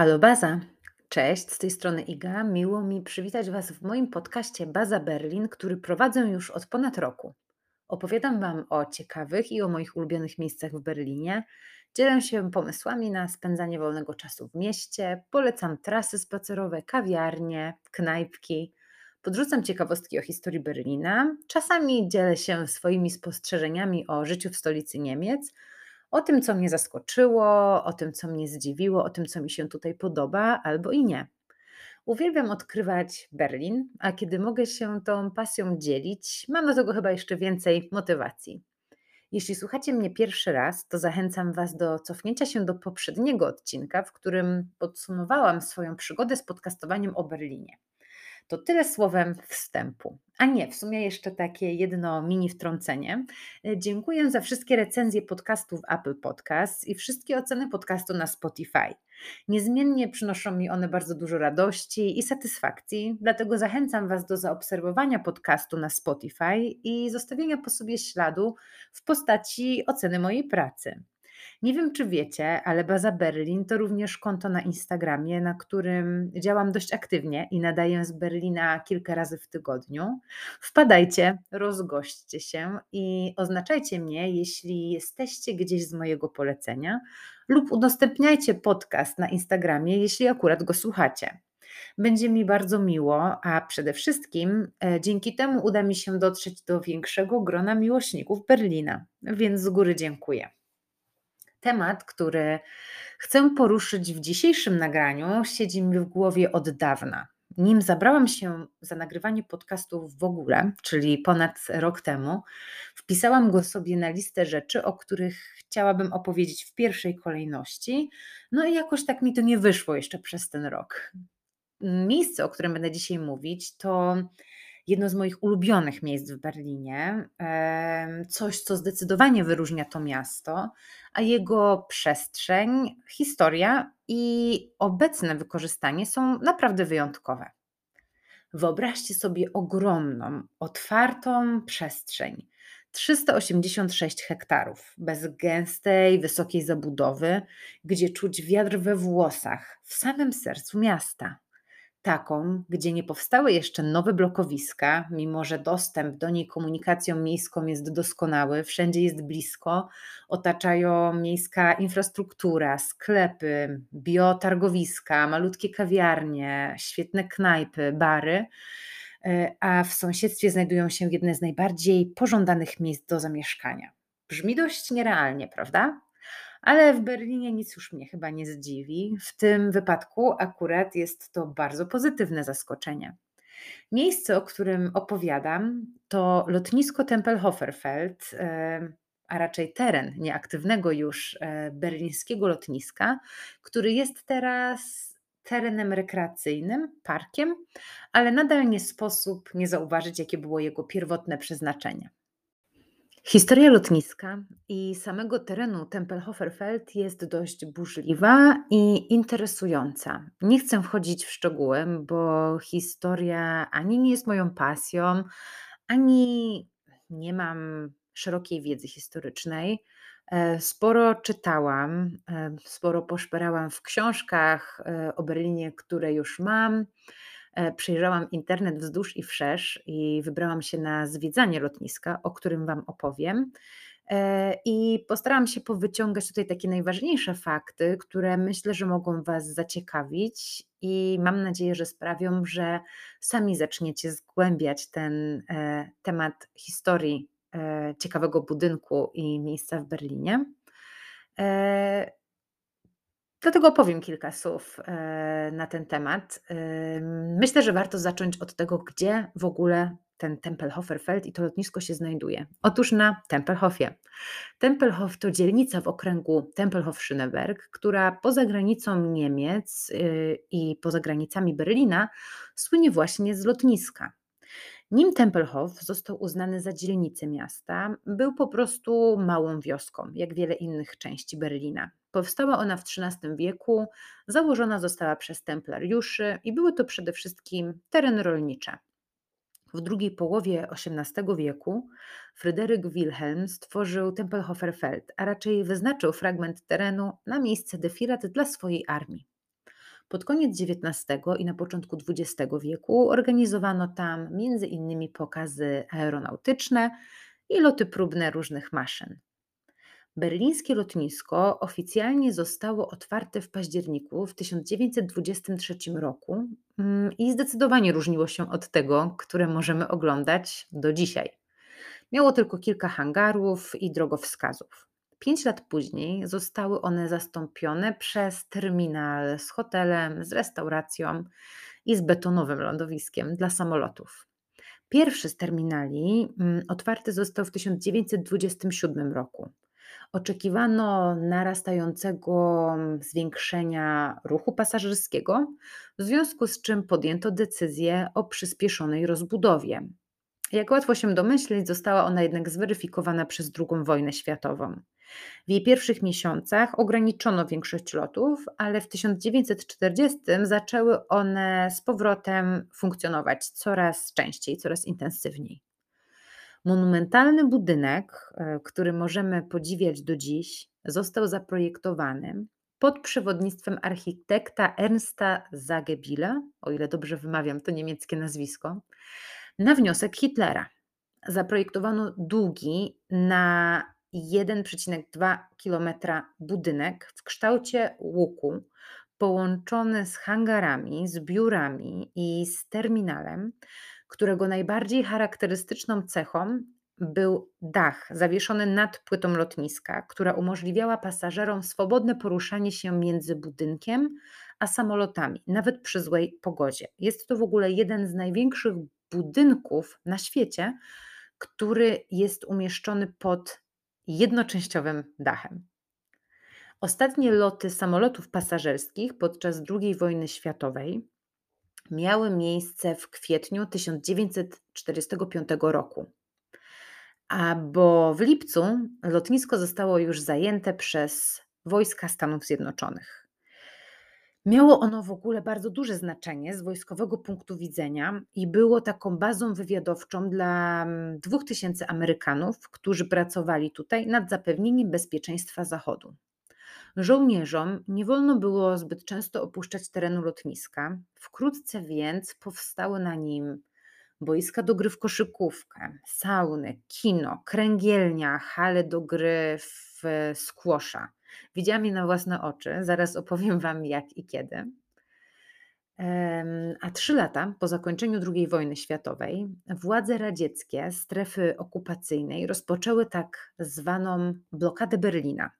Halo Baza. Cześć, z tej strony Iga. Miło mi przywitać Was w moim podcaście Baza Berlin, który prowadzę już od ponad roku. Opowiadam Wam o ciekawych i o moich ulubionych miejscach w Berlinie. Dzielę się pomysłami na spędzanie wolnego czasu w mieście, polecam trasy spacerowe, kawiarnie, knajpki. Podrzucam ciekawostki o historii Berlina. Czasami dzielę się swoimi spostrzeżeniami o życiu w stolicy Niemiec o tym, co mnie zaskoczyło, o tym, co mnie zdziwiło, o tym, co mi się tutaj podoba, albo i nie. Uwielbiam odkrywać Berlin, a kiedy mogę się tą pasją dzielić, mam do tego chyba jeszcze więcej motywacji. Jeśli słuchacie mnie pierwszy raz, to zachęcam Was do cofnięcia się do poprzedniego odcinka, w którym podsumowałam swoją przygodę z podcastowaniem o Berlinie. To tyle słowem wstępu. A nie, w sumie jeszcze takie jedno mini wtrącenie. E, dziękuję za wszystkie recenzje podcastów Apple Podcasts i wszystkie oceny podcastu na Spotify. Niezmiennie przynoszą mi one bardzo dużo radości i satysfakcji, dlatego zachęcam Was do zaobserwowania podcastu na Spotify i zostawienia po sobie śladu w postaci oceny mojej pracy. Nie wiem, czy wiecie, ale Baza Berlin to również konto na Instagramie, na którym działam dość aktywnie i nadaję z Berlina kilka razy w tygodniu. Wpadajcie, rozgośćcie się i oznaczajcie mnie, jeśli jesteście gdzieś z mojego polecenia, lub udostępniajcie podcast na Instagramie, jeśli akurat go słuchacie. Będzie mi bardzo miło, a przede wszystkim e, dzięki temu uda mi się dotrzeć do większego grona miłośników Berlina, więc z góry dziękuję. Temat, który chcę poruszyć w dzisiejszym nagraniu, siedzi mi w głowie od dawna. Nim zabrałam się za nagrywanie podcastów w ogóle, czyli ponad rok temu, wpisałam go sobie na listę rzeczy, o których chciałabym opowiedzieć w pierwszej kolejności. No i jakoś tak mi to nie wyszło jeszcze przez ten rok. Miejsce, o którym będę dzisiaj mówić, to jedno z moich ulubionych miejsc w Berlinie, coś, co zdecydowanie wyróżnia to miasto, a jego przestrzeń, historia i obecne wykorzystanie są naprawdę wyjątkowe. Wyobraźcie sobie ogromną, otwartą przestrzeń. 386 hektarów, bez gęstej, wysokiej zabudowy, gdzie czuć wiatr we włosach, w samym sercu miasta taką, gdzie nie powstały jeszcze nowe blokowiska, mimo że dostęp do niej komunikacją miejską jest doskonały, wszędzie jest blisko, otaczają miejska infrastruktura, sklepy, biotargowiska, malutkie kawiarnie, świetne knajpy, bary, e, a w sąsiedztwie znajdują się jedne z najbardziej pożądanych miejsc do zamieszkania. Brzmi dość nierealnie, prawda? Ale w Berlinie nic już mnie chyba nie zdziwi. W tym wypadku akurat jest to bardzo pozytywne zaskoczenie. Miejsce, o którym opowiadam, to lotnisko Tempelhoferfeld, a raczej teren nieaktywnego już e, berlińskiego lotniska, który jest teraz terenem rekreacyjnym, parkiem, ale nadal nie sposób nie zauważyć, jakie było jego pierwotne przeznaczenie. Historia lotniska i samego terenu Tempelhoferfeld jest dość burzliwa i interesująca. Nie chcę wchodzić w szczegóły, bo historia ani nie jest moją pasją, ani nie mam szerokiej wiedzy historycznej. E, sporo czytałam, e, sporo poszperałam w książkach e, o Berlinie, które już mam. E, przejrzałam internet wzdłuż i wszerz i wybrałam się na zwiedzanie lotniska, o którym Wam opowiem. E, I postarałam się powyciągać tutaj takie najważniejsze fakty, które myślę, że mogą Was zaciekawić, i mam nadzieję, że sprawią, że sami zaczniecie zgłębiać ten e, temat historii ciekawego budynku i miejsca w Berlinie. Dlatego opowiem kilka słów e, na ten temat. Myślę, że warto zacząć od tego, gdzie w ogóle ten Tempelhoferfeld i to lotnisko się znajduje. Otóż na Tempelhofie. Tempelhof to dzielnica w okręgu Tempelhof-Schöneberg, która poza granicą Niemiec y, i poza granicami Berlina słynie właśnie z lotniska. Nim Tempelhof został uznany za dzielnicę miasta, był po prostu małą wioską, jak wiele innych części Berlina. Powstała ona w XIII wieku, założona została przez templariuszy i były to przede wszystkim tereny rolnicze. W drugiej połowie XVIII wieku Fryderyk Wilhelm stworzył Tempelhoferfeld, a raczej wyznaczył fragment terenu na miejsce defilat dla swojej armii. Pod koniec XIX i na początku XX wieku organizowano tam innymi pokazy aeronautyczne i loty próbne różnych maszyn. Berlińskie lotnisko oficjalnie zostało otwarte w październiku w 1923 roku mm, i zdecydowanie różniło się od tego, które możemy oglądać do dzisiaj. Miało tylko kilka hangarów i drogowskazów. Pięć lat później zostały one zastąpione przez terminal z hotelem, z restauracją i z betonowym lądowiskiem dla samolotów. Pierwszy z terminali mm, otwarty został w 1927 roku. Oczekiwano narastającego zwiększenia ruchu pasażerskiego, w związku z czym podjęto decyzję o przyspieszonej rozbudowie. Jak łatwo się domyślić, została ona jednak zweryfikowana przez II wojnę światową. W jej pierwszych miesiącach ograniczono większość lotów, ale w 1940 zaczęły one z powrotem funkcjonować coraz częściej, coraz intensywniej. Monumentalny budynek, e, który możemy podziwiać do dziś, został zaprojektowany pod przewodnictwem architekta Ernsta Zagebila, o ile dobrze wymawiam to niemieckie nazwisko, na wniosek Hitlera. Zaprojektowano długi na 1,2 km budynek w kształcie łuku, połączony z hangarami, z biurami i z terminalem, którego najbardziej charakterystyczną cechą był dach zawieszony nad płytą lotniska, która umożliwiała pasażerom swobodne poruszanie się między budynkiem a samolotami, nawet przy złej pogodzie. Jest to w ogóle jeden z największych budynków na świecie, który jest umieszczony pod jednoczęściowym dachem. Ostatnie loty samolotów pasażerskich podczas II wojny światowej miały miejsce w kwietniu 1945 roku. A bo w lipcu lotnisko zostało już zajęte przez wojska Stanów Zjednoczonych. Miało ono w ogóle bardzo duże znaczenie z wojskowego punktu widzenia i było taką bazą wywiadowczą dla 2000 mm, Amerykanów, którzy pracowali tutaj nad zapewnieniem bezpieczeństwa Zachodu. Żołnierzom nie wolno było zbyt często opuszczać terenu lotniska, wkrótce więc powstały na nim boiska do gry w koszykówkę, sauny, kino, kręgielnia, hale do gry w squasha. Widziałam je na własne oczy, zaraz opowiem Wam jak i kiedy. A trzy lata po zakończeniu II wojny światowej władze radzieckie strefy okupacyjnej rozpoczęły tak zwaną blokadę Berlina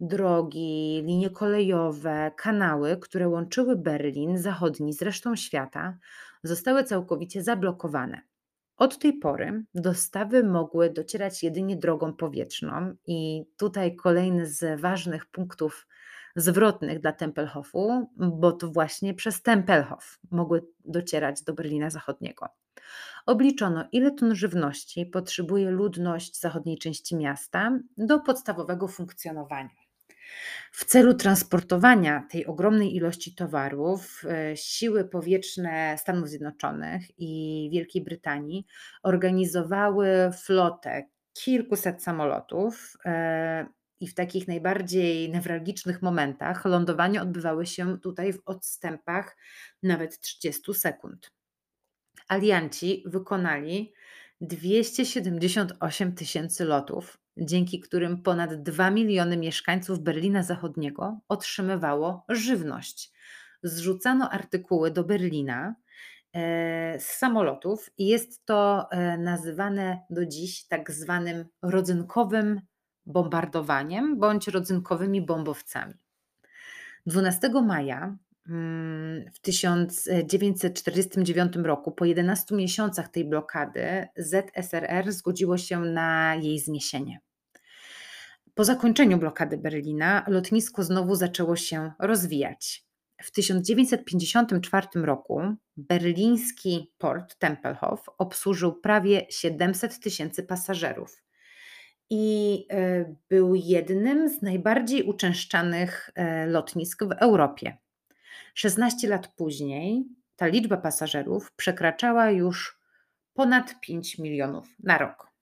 drogi, linie kolejowe, kanały, które łączyły Berlin zachodni z resztą świata, zostały całkowicie zablokowane. Od tej pory dostawy mogły docierać jedynie drogą powietrzną, i tutaj kolejny z ważnych punktów zwrotnych dla Tempelhofu, bo to właśnie przez Tempelhof mogły docierać do Berlina Zachodniego. Obliczono, ile ton żywności potrzebuje ludność zachodniej części miasta do podstawowego funkcjonowania. W celu transportowania tej ogromnej ilości towarów, e, siły powietrzne Stanów Zjednoczonych i Wielkiej Brytanii organizowały flotę kilkuset samolotów. E, I w takich najbardziej newralgicznych momentach lądowania odbywały się tutaj w odstępach nawet 30 sekund. Alianci wykonali 278 tysięcy lotów, dzięki którym ponad 2 miliony mieszkańców Berlina Zachodniego otrzymywało żywność. Zrzucano artykuły do Berlina e, z samolotów i jest to e, nazywane do dziś tak zwanym rodzynkowym bombardowaniem bądź rodzynkowymi bombowcami. 12 maja mm, w 1949 roku, po 11 miesiącach tej blokady, ZSRR zgodziło się na jej zniesienie. Po zakończeniu blokady Berlina lotnisko znowu zaczęło się rozwijać. W 1954 roku berliński port Tempelhof obsłużył prawie 700 tysięcy pasażerów i e, był jednym z najbardziej uczęszczanych e, lotnisk w Europie. 16 lat później ta liczba pasażerów przekraczała już ponad 5 milionów na rok.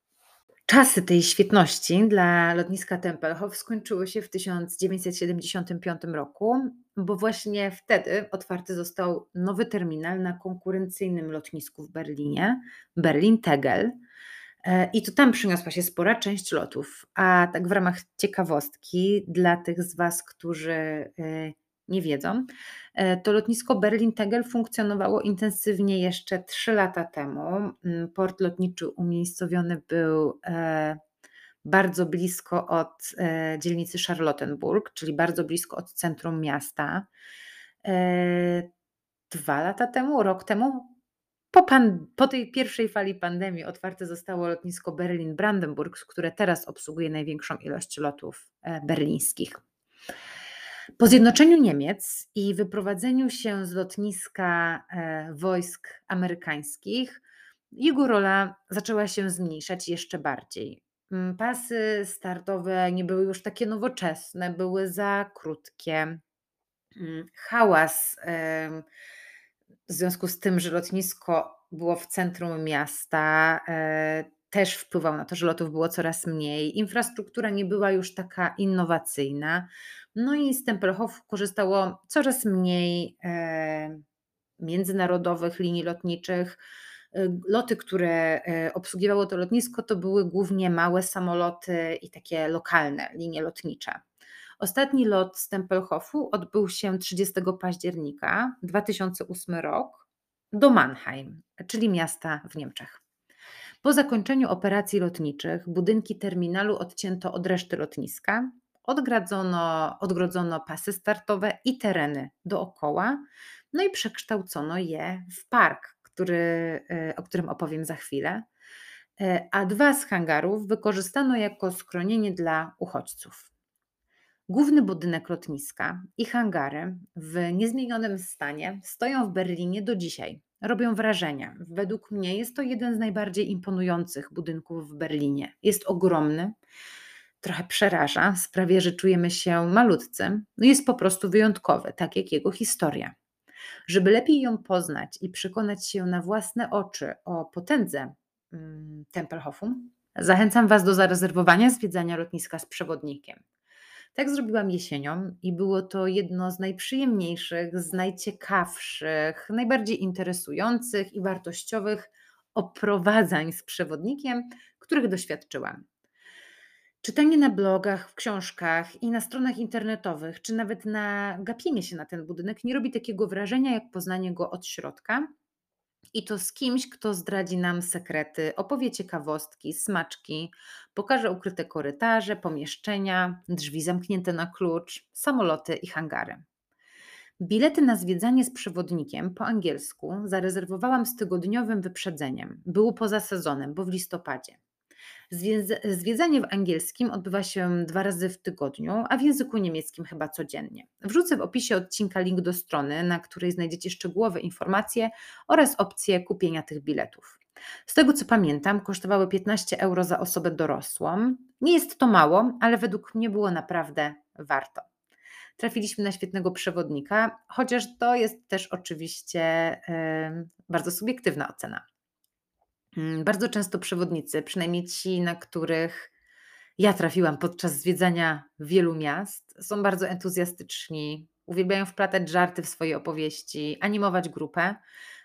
Czasy tej świetności dla lotniska Tempelhof skończyły się w 1975 roku, bo właśnie wtedy otwarty został nowy terminal na konkurencyjnym lotnisku w Berlinie, Berlin-Tegel. E, I to tam przyniosła się spora część lotów. A tak w ramach ciekawostki, dla tych z Was, którzy e, nie wiedzą, to lotnisko Berlin-Tegel funkcjonowało intensywnie jeszcze 3 lata temu. Mm, port lotniczy umiejscowiony był bardzo blisko od dzielnicy Charlottenburg, czyli bardzo blisko od centrum miasta. Dwa lata temu, rok temu po, pan, po tej pierwszej fali pandemii otwarte zostało lotnisko Berlin-Brandenburg, które teraz obsługuje największą ilość lotów e, berlińskich. Po zjednoczeniu Niemiec i wyprowadzeniu się z lotniska e, wojsk amerykańskich, jego rola zaczęła się zmniejszać jeszcze bardziej. Mm, pasy startowe nie były już takie nowoczesne, były za krótkie. Mm, hałas w związku z tym, że lotnisko było w centrum miasta, e, też wpływał na to, że lotów było coraz mniej. Infrastruktura nie była już taka innowacyjna. No i z Tempelhof korzystało coraz mniej e, międzynarodowych linii lotniczych. E, loty, które obsługiwało to lotnisko, to były głównie małe samoloty i takie lokalne linie lotnicze. Ostatni lot z Tempelhofu odbył się 30 października 2008 rok do Mannheim, czyli miasta w Niemczech. Po zakończeniu operacji lotniczych budynki terminalu odcięto od reszty lotniska, odgradzono, odgrodzono pasy startowe i tereny dookoła, no i przekształcono je w park, który, e, o którym opowiem za chwilę. E, a dwa z hangarów wykorzystano jako schronienie dla uchodźców. Główny budynek lotniska i hangary w niezmienionym stanie stoją w Berlinie do dzisiaj. Robią wrażenie. Według mnie jest to jeden z najbardziej imponujących budynków w Berlinie. Jest ogromny, trochę przeraża, sprawia, że czujemy się malutcy. No jest po prostu wyjątkowy, tak jak jego historia. Żeby lepiej ją poznać i przekonać się na własne oczy o potędze mm, Tempelhofu, zachęcam Was do zarezerwowania zwiedzania lotniska z przewodnikiem. Tak zrobiłam jesienią i było to jedno z najprzyjemniejszych, z najciekawszych, najbardziej interesujących i wartościowych oprowadzań z przewodnikiem, których doświadczyłam. Czytanie na blogach, w książkach i na stronach internetowych, czy nawet na gapienie się na ten budynek nie robi takiego wrażenia jak poznanie go od środka i to z kimś, kto zdradzi nam sekrety, opowie ciekawostki, smaczki, pokaże ukryte korytarze, pomieszczenia, drzwi zamknięte na klucz, samoloty i hangary. Bilety na zwiedzanie z przewodnikiem po angielsku zarezerwowałam z tygodniowym wyprzedzeniem. Było poza sezonem, bo w listopadzie. Zwiedzanie w angielskim odbywa się dwa razy w tygodniu, a w języku niemieckim chyba codziennie. Wrzucę w opisie odcinka link do strony, na której znajdziecie szczegółowe informacje oraz opcje kupienia tych biletów. Z tego co pamiętam, kosztowały 15 euro za osobę dorosłą. Nie jest to mało, ale według mnie było naprawdę warto. Trafiliśmy na świetnego przewodnika, chociaż to jest też oczywiście yy, bardzo subiektywna ocena. Mm, bardzo często przewodnicy, przynajmniej ci, na których ja trafiłam podczas zwiedzania wielu miast, są bardzo entuzjastyczni, uwielbiają wplatać żarty w swoje opowieści, animować grupę.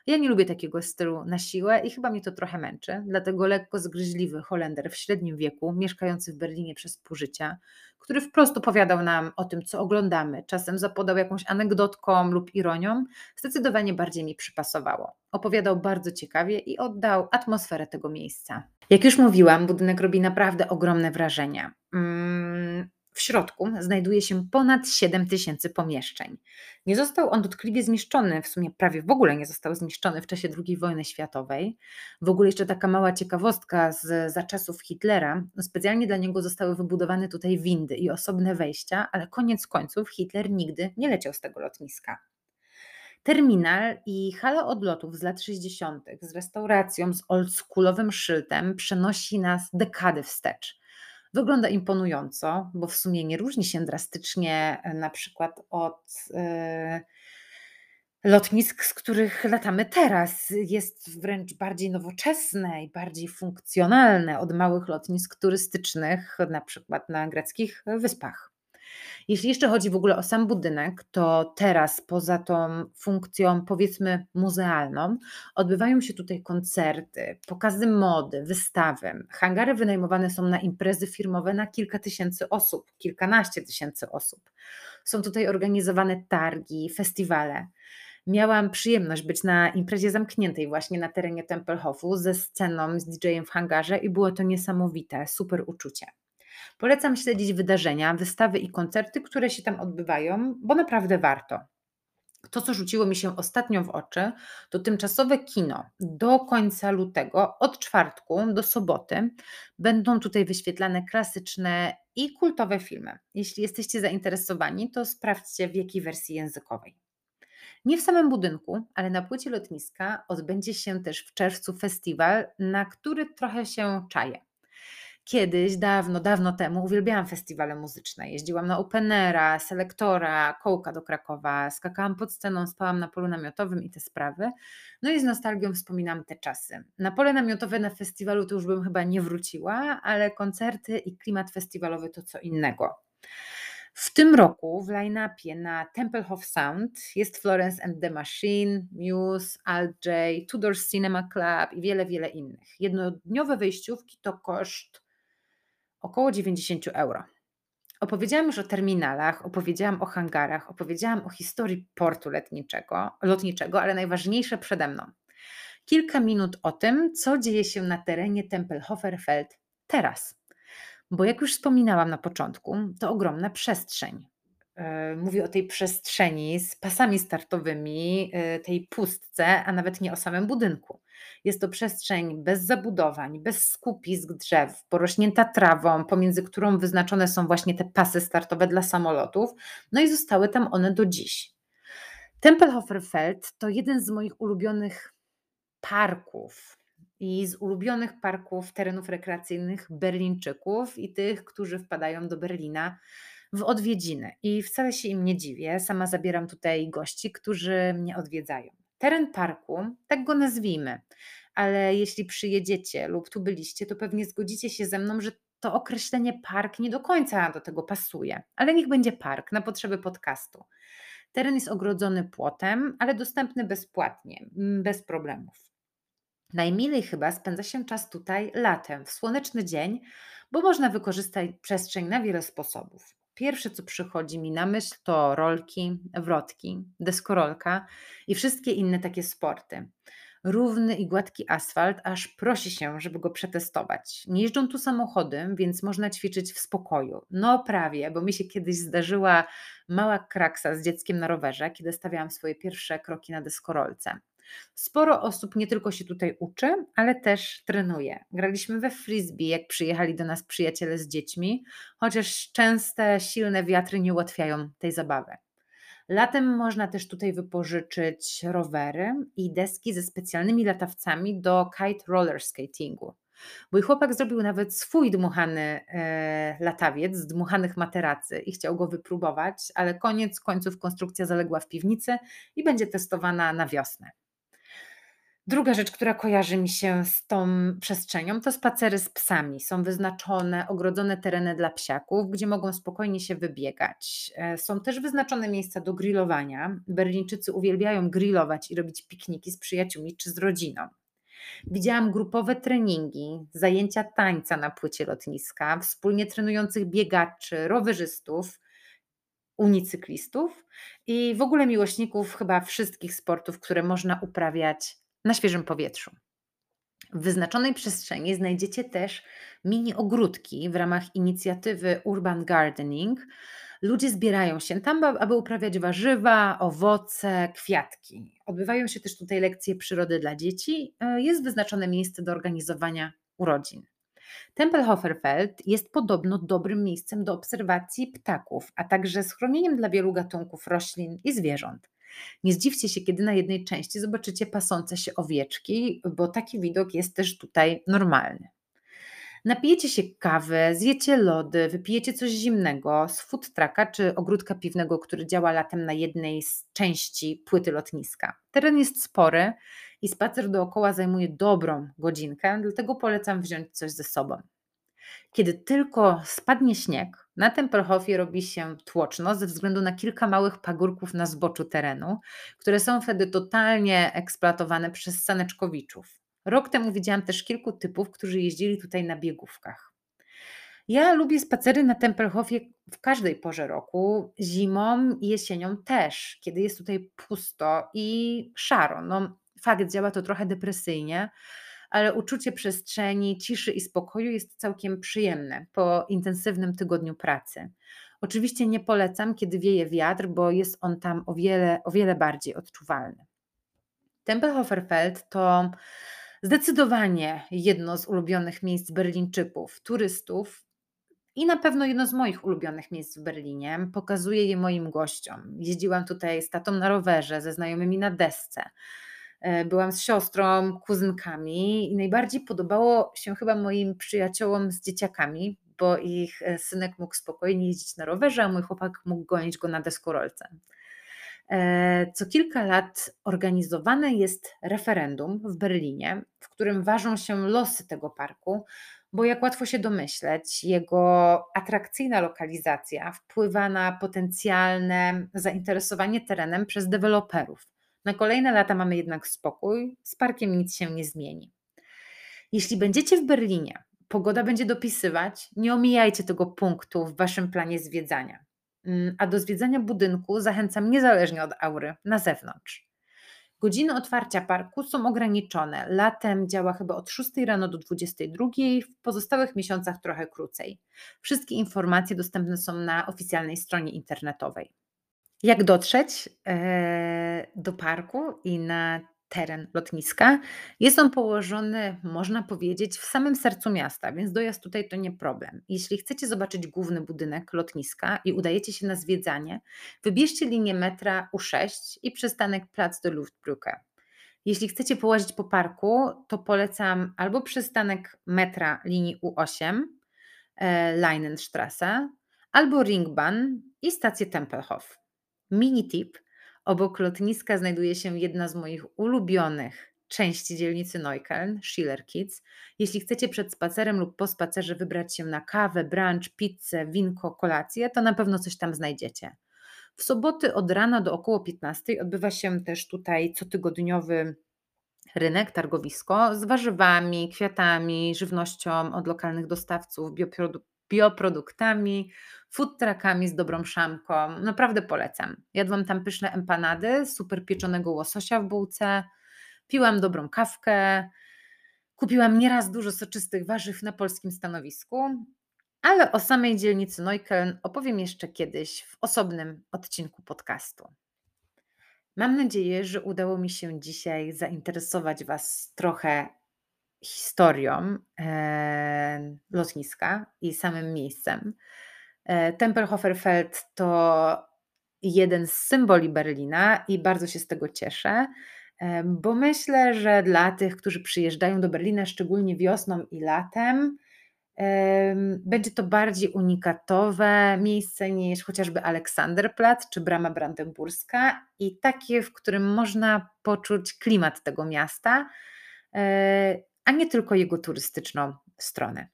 Ja nie lubię takiego stylu na siłę i chyba mnie to trochę męczy, dlatego lekko zgryźliwy Holender w średnim wieku, mieszkający w Berlinie przez pół życia, który wprost opowiadał nam o tym, co oglądamy, czasem zapodał jakąś anegdotką lub ironią, zdecydowanie bardziej mi przypasowało. Opowiadał bardzo ciekawie i oddał atmosferę tego miejsca. Jak już mówiłam, budynek robi naprawdę ogromne wrażenie. Mm, w środku znajduje się ponad 7 tysięcy pomieszczeń. Nie został on dotkliwie zniszczony, w sumie prawie w ogóle nie został zniszczony w czasie II wojny światowej. W ogóle jeszcze taka mała ciekawostka z za czasów Hitlera. Specjalnie dla niego zostały wybudowane tutaj windy i osobne wejścia, ale koniec końców Hitler nigdy nie leciał z tego lotniska. Terminal i hala odlotów z lat 60. z restauracją z oldschoolowym szyldem przenosi nas dekady wstecz. Wygląda imponująco, bo w sumie nie różni się drastycznie e, na przykład od, e, lotnisk, z których latamy teraz. Jest wręcz bardziej nowoczesne i bardziej funkcjonalne od małych lotnisk turystycznych, na przykład na greckich wyspach. Jeśli jeszcze chodzi w ogóle o sam budynek, to teraz poza tą funkcją powiedzmy muzealną, odbywają się tutaj koncerty, pokazy mody, wystawy. Hangary wynajmowane są na imprezy firmowe na kilka tysięcy osób, kilkanaście tysięcy osób. Są tutaj organizowane targi, festiwale. Miałam przyjemność być na imprezie zamkniętej właśnie na terenie Tempelhofu ze sceną, z DJ-em w hangarze i było to niesamowite, super uczucie. Polecam śledzić wydarzenia, wystawy i koncerty, które się tam odbywają, bo naprawdę warto. To, co rzuciło mi się ostatnio w oczy, to tymczasowe kino. Do końca lutego, od czwartku do soboty, będą tutaj wyświetlane klasyczne i kultowe filmy. Jeśli jesteście zainteresowani, to sprawdźcie w jakiej wersji językowej. Nie w samym budynku, ale na płycie lotniska odbędzie się też w czerwcu festiwal, na który trochę się czaję. Kiedyś, dawno, dawno temu uwielbiałam festiwale muzyczne. Jeździłam na openera, selektora, kołka do Krakowa, skakałam pod sceną, spałam na polu namiotowym i te sprawy. No i z nostalgią wspominam te czasy. Na pole namiotowe na festiwalu to już bym chyba nie wróciła, ale koncerty i klimat festiwalowy to co innego. W tym roku w line-upie na Templehof Sound jest Florence and the Machine, Muse, Alt J, Tudor Cinema Club i wiele, wiele innych. Jednodniowe wejściówki to koszt około 90 euro. Opowiedziałam już o terminalach, opowiedziałam o hangarach, opowiedziałam o historii portu lotniczego, lotniczego, ale najważniejsze przede mną. Kilka minut o tym, co dzieje się na terenie Tempelhoferfeld teraz. Bo jak już wspominałam na początku, to ogromna przestrzeń. E, mówię o tej przestrzeni z pasami startowymi, e, tej pustce, a nawet nie o samym budynku. Jest to przestrzeń bez zabudowań, bez skupisk drzew, porośnięta trawą, pomiędzy którą wyznaczone są właśnie te pasy startowe dla samolotów, no i zostały tam one do dziś. Tempelhoferfeld to jeden z moich ulubionych parków i z ulubionych parków terenów rekreacyjnych Berlińczyków i tych, którzy wpadają do Berlina w odwiedziny. I wcale się im nie dziwię. Sama zabieram tutaj gości, którzy mnie odwiedzają. Teren parku, tak go nazwijmy, ale jeśli przyjedziecie lub tu byliście, to pewnie zgodzicie się ze mną, że to określenie park nie do końca do tego pasuje, ale niech będzie park na potrzeby podcastu. Teren jest ogrodzony płotem, ale dostępny bezpłatnie, bez problemów. Najmilej chyba spędza się czas tutaj latem, w słoneczny dzień, bo można wykorzystać przestrzeń na wiele sposobów. Pierwsze, co przychodzi mi na myśl, to rolki, wrotki, deskorolka i wszystkie inne takie sporty. Równy i gładki asfalt, aż prosi się, żeby go przetestować. Nie jeżdżą tu samochody, więc można ćwiczyć w spokoju. No prawie, bo mi się kiedyś zdarzyła mała kraksa z dzieckiem na rowerze, kiedy stawiałam swoje pierwsze kroki na deskorolce. Sporo osób nie tylko się tutaj uczy, ale też trenuje. Graliśmy we frisbee, jak przyjechali do nas przyjaciele z dziećmi, chociaż częste, silne wiatry nie ułatwiają tej zabawy. Latem można też tutaj wypożyczyć rowery i deski ze specjalnymi latawcami do kite roller skatingu. Mój chłopak zrobił nawet swój dmuchany e, latawiec z dmuchanych materacy i chciał go wypróbować, ale koniec końców konstrukcja zaległa w piwnicy i będzie testowana na wiosnę. Druga rzecz, która kojarzy mi się z tą przestrzenią, to spacery z psami. Są wyznaczone ogrodzone tereny dla psiaków, gdzie mogą spokojnie się wybiegać. E, są też wyznaczone miejsca do grillowania. Berlińczycy uwielbiają grillować i robić pikniki z przyjaciółmi czy z rodziną. Widziałam grupowe treningi, zajęcia tańca na płycie lotniska, wspólnie trenujących biegaczy, rowerzystów, unicyklistów i w ogóle miłośników chyba wszystkich sportów, które można uprawiać na świeżym powietrzu. W wyznaczonej przestrzeni znajdziecie też mini ogródki w ramach inicjatywy Urban Gardening. Ludzie zbierają się tam, aby uprawiać warzywa, owoce, kwiatki. Odbywają się też tutaj lekcje przyrody dla dzieci. E, jest wyznaczone miejsce do organizowania urodzin. Tempelhoferfeld jest podobno dobrym miejscem do obserwacji ptaków, a także schronieniem dla wielu gatunków roślin i zwierząt. Nie zdziwcie się, kiedy na jednej części zobaczycie pasące się owieczki, bo taki widok jest też tutaj normalny. Napijecie się kawy, zjecie lody, wypijecie coś zimnego z food trucka czy ogródka piwnego, który działa latem na jednej z części płyty lotniska. Teren jest spory i spacer dookoła zajmuje dobrą godzinkę, dlatego polecam wziąć coś ze sobą. Kiedy tylko spadnie śnieg, na Tempelhofie robi się tłoczno ze względu na kilka małych pagórków na zboczu terenu, które są wtedy totalnie eksploatowane przez saneczkowiczów. Rok temu widziałam też kilku typów, którzy jeździli tutaj na biegówkach. Ja lubię spacery na Tempelhofie w każdej porze roku, zimą i jesienią też, kiedy jest tutaj pusto i szaro. No, fakt, działa to trochę depresyjnie, ale uczucie przestrzeni, ciszy i spokoju jest całkiem przyjemne po intensywnym tygodniu pracy. Oczywiście nie polecam, kiedy wieje wiatr, bo jest on tam o wiele, o wiele bardziej odczuwalny. Tempelhoferfeld to zdecydowanie jedno z ulubionych miejsc Berlińczyków, turystów i na pewno jedno z moich ulubionych miejsc w Berlinie. Pokazuję je moim gościom. Jeździłam tutaj z tatą na rowerze, ze znajomymi na desce. E, byłam z siostrą, kuzynkami i najbardziej podobało się chyba moim przyjaciołom z dzieciakami, bo ich e, synek mógł spokojnie jeździć na rowerze, a mój chłopak mógł gonić go na deskorolce. E, co kilka lat organizowane jest referendum w Berlinie, w którym ważą się losy tego parku, bo jak łatwo się domyśleć, jego atrakcyjna lokalizacja wpływa na potencjalne zainteresowanie terenem przez deweloperów. Na kolejne lata mamy jednak spokój, z parkiem nic się nie zmieni. Jeśli będziecie w Berlinie, pogoda będzie dopisywać, nie omijajcie tego punktu w waszym planie zwiedzania. Mm, a do zwiedzania budynku zachęcam niezależnie od aury, na zewnątrz. Godziny otwarcia parku są ograniczone. Latem działa chyba od 6 rano do 22, w pozostałych miesiącach trochę krócej. Wszystkie informacje dostępne są na oficjalnej stronie internetowej. Jak dotrzeć e, do parku i na teren lotniska? Jest on położony, można powiedzieć, w samym sercu miasta, więc dojazd tutaj to nie problem. Jeśli chcecie zobaczyć główny budynek lotniska i udajecie się na zwiedzanie, wybierzcie linię metra U6 i przystanek Plac de Luftbrücke. Jeśli chcecie połazić po parku, to polecam albo przystanek metra linii U8, e, Leinenstrasse, albo Ringbahn i stację Tempelhof. Mini tip. Obok lotniska znajduje się jedna z moich ulubionych części dzielnicy Neukölln, Schiller Kids. Jeśli chcecie przed spacerem lub po spacerze wybrać się na kawę, brunch, pizzę, winko, kolację, to na pewno coś tam znajdziecie. W soboty od rana do około 15 odbywa się też tutaj cotygodniowy rynek, targowisko z warzywami, kwiatami, żywnością od lokalnych dostawców, bioproduktami, food truckami z dobrą szamką. Naprawdę polecam. Jadłam tam pyszne empanady, super pieczonego łososia w bułce, piłam dobrą kawkę, kupiłam nieraz dużo soczystych warzyw na polskim stanowisku, ale o samej dzielnicy Neukölln opowiem jeszcze kiedyś w osobnym odcinku podcastu. Mam nadzieję, że udało mi się dzisiaj zainteresować Was trochę historią e, lotniska i samym miejscem. E, Tempelhoferfeld to jeden z symboli Berlina i bardzo się z tego cieszę, e, bo myślę, że dla tych, którzy przyjeżdżają do Berlina, szczególnie wiosną i latem, będzie to bardziej unikatowe miejsce niż chociażby Aleksanderplatz czy Brama Brandenburska i takie, w którym można poczuć klimat tego miasta, a nie tylko jego turystyczną stronę.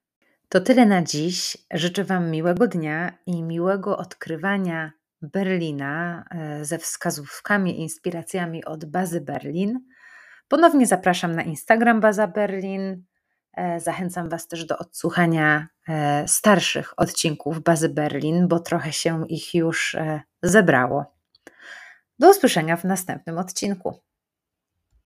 To tyle na dziś. Życzę Wam miłego dnia i miłego odkrywania Berlina e, ze wskazówkami i inspiracjami od Bazy Berlin. Ponownie zapraszam na Instagram Baza Berlin. E, zachęcam Was też do odsłuchania e, starszych odcinków Bazy Berlin, bo trochę się ich już zebrało. Do usłyszenia w następnym odcinku.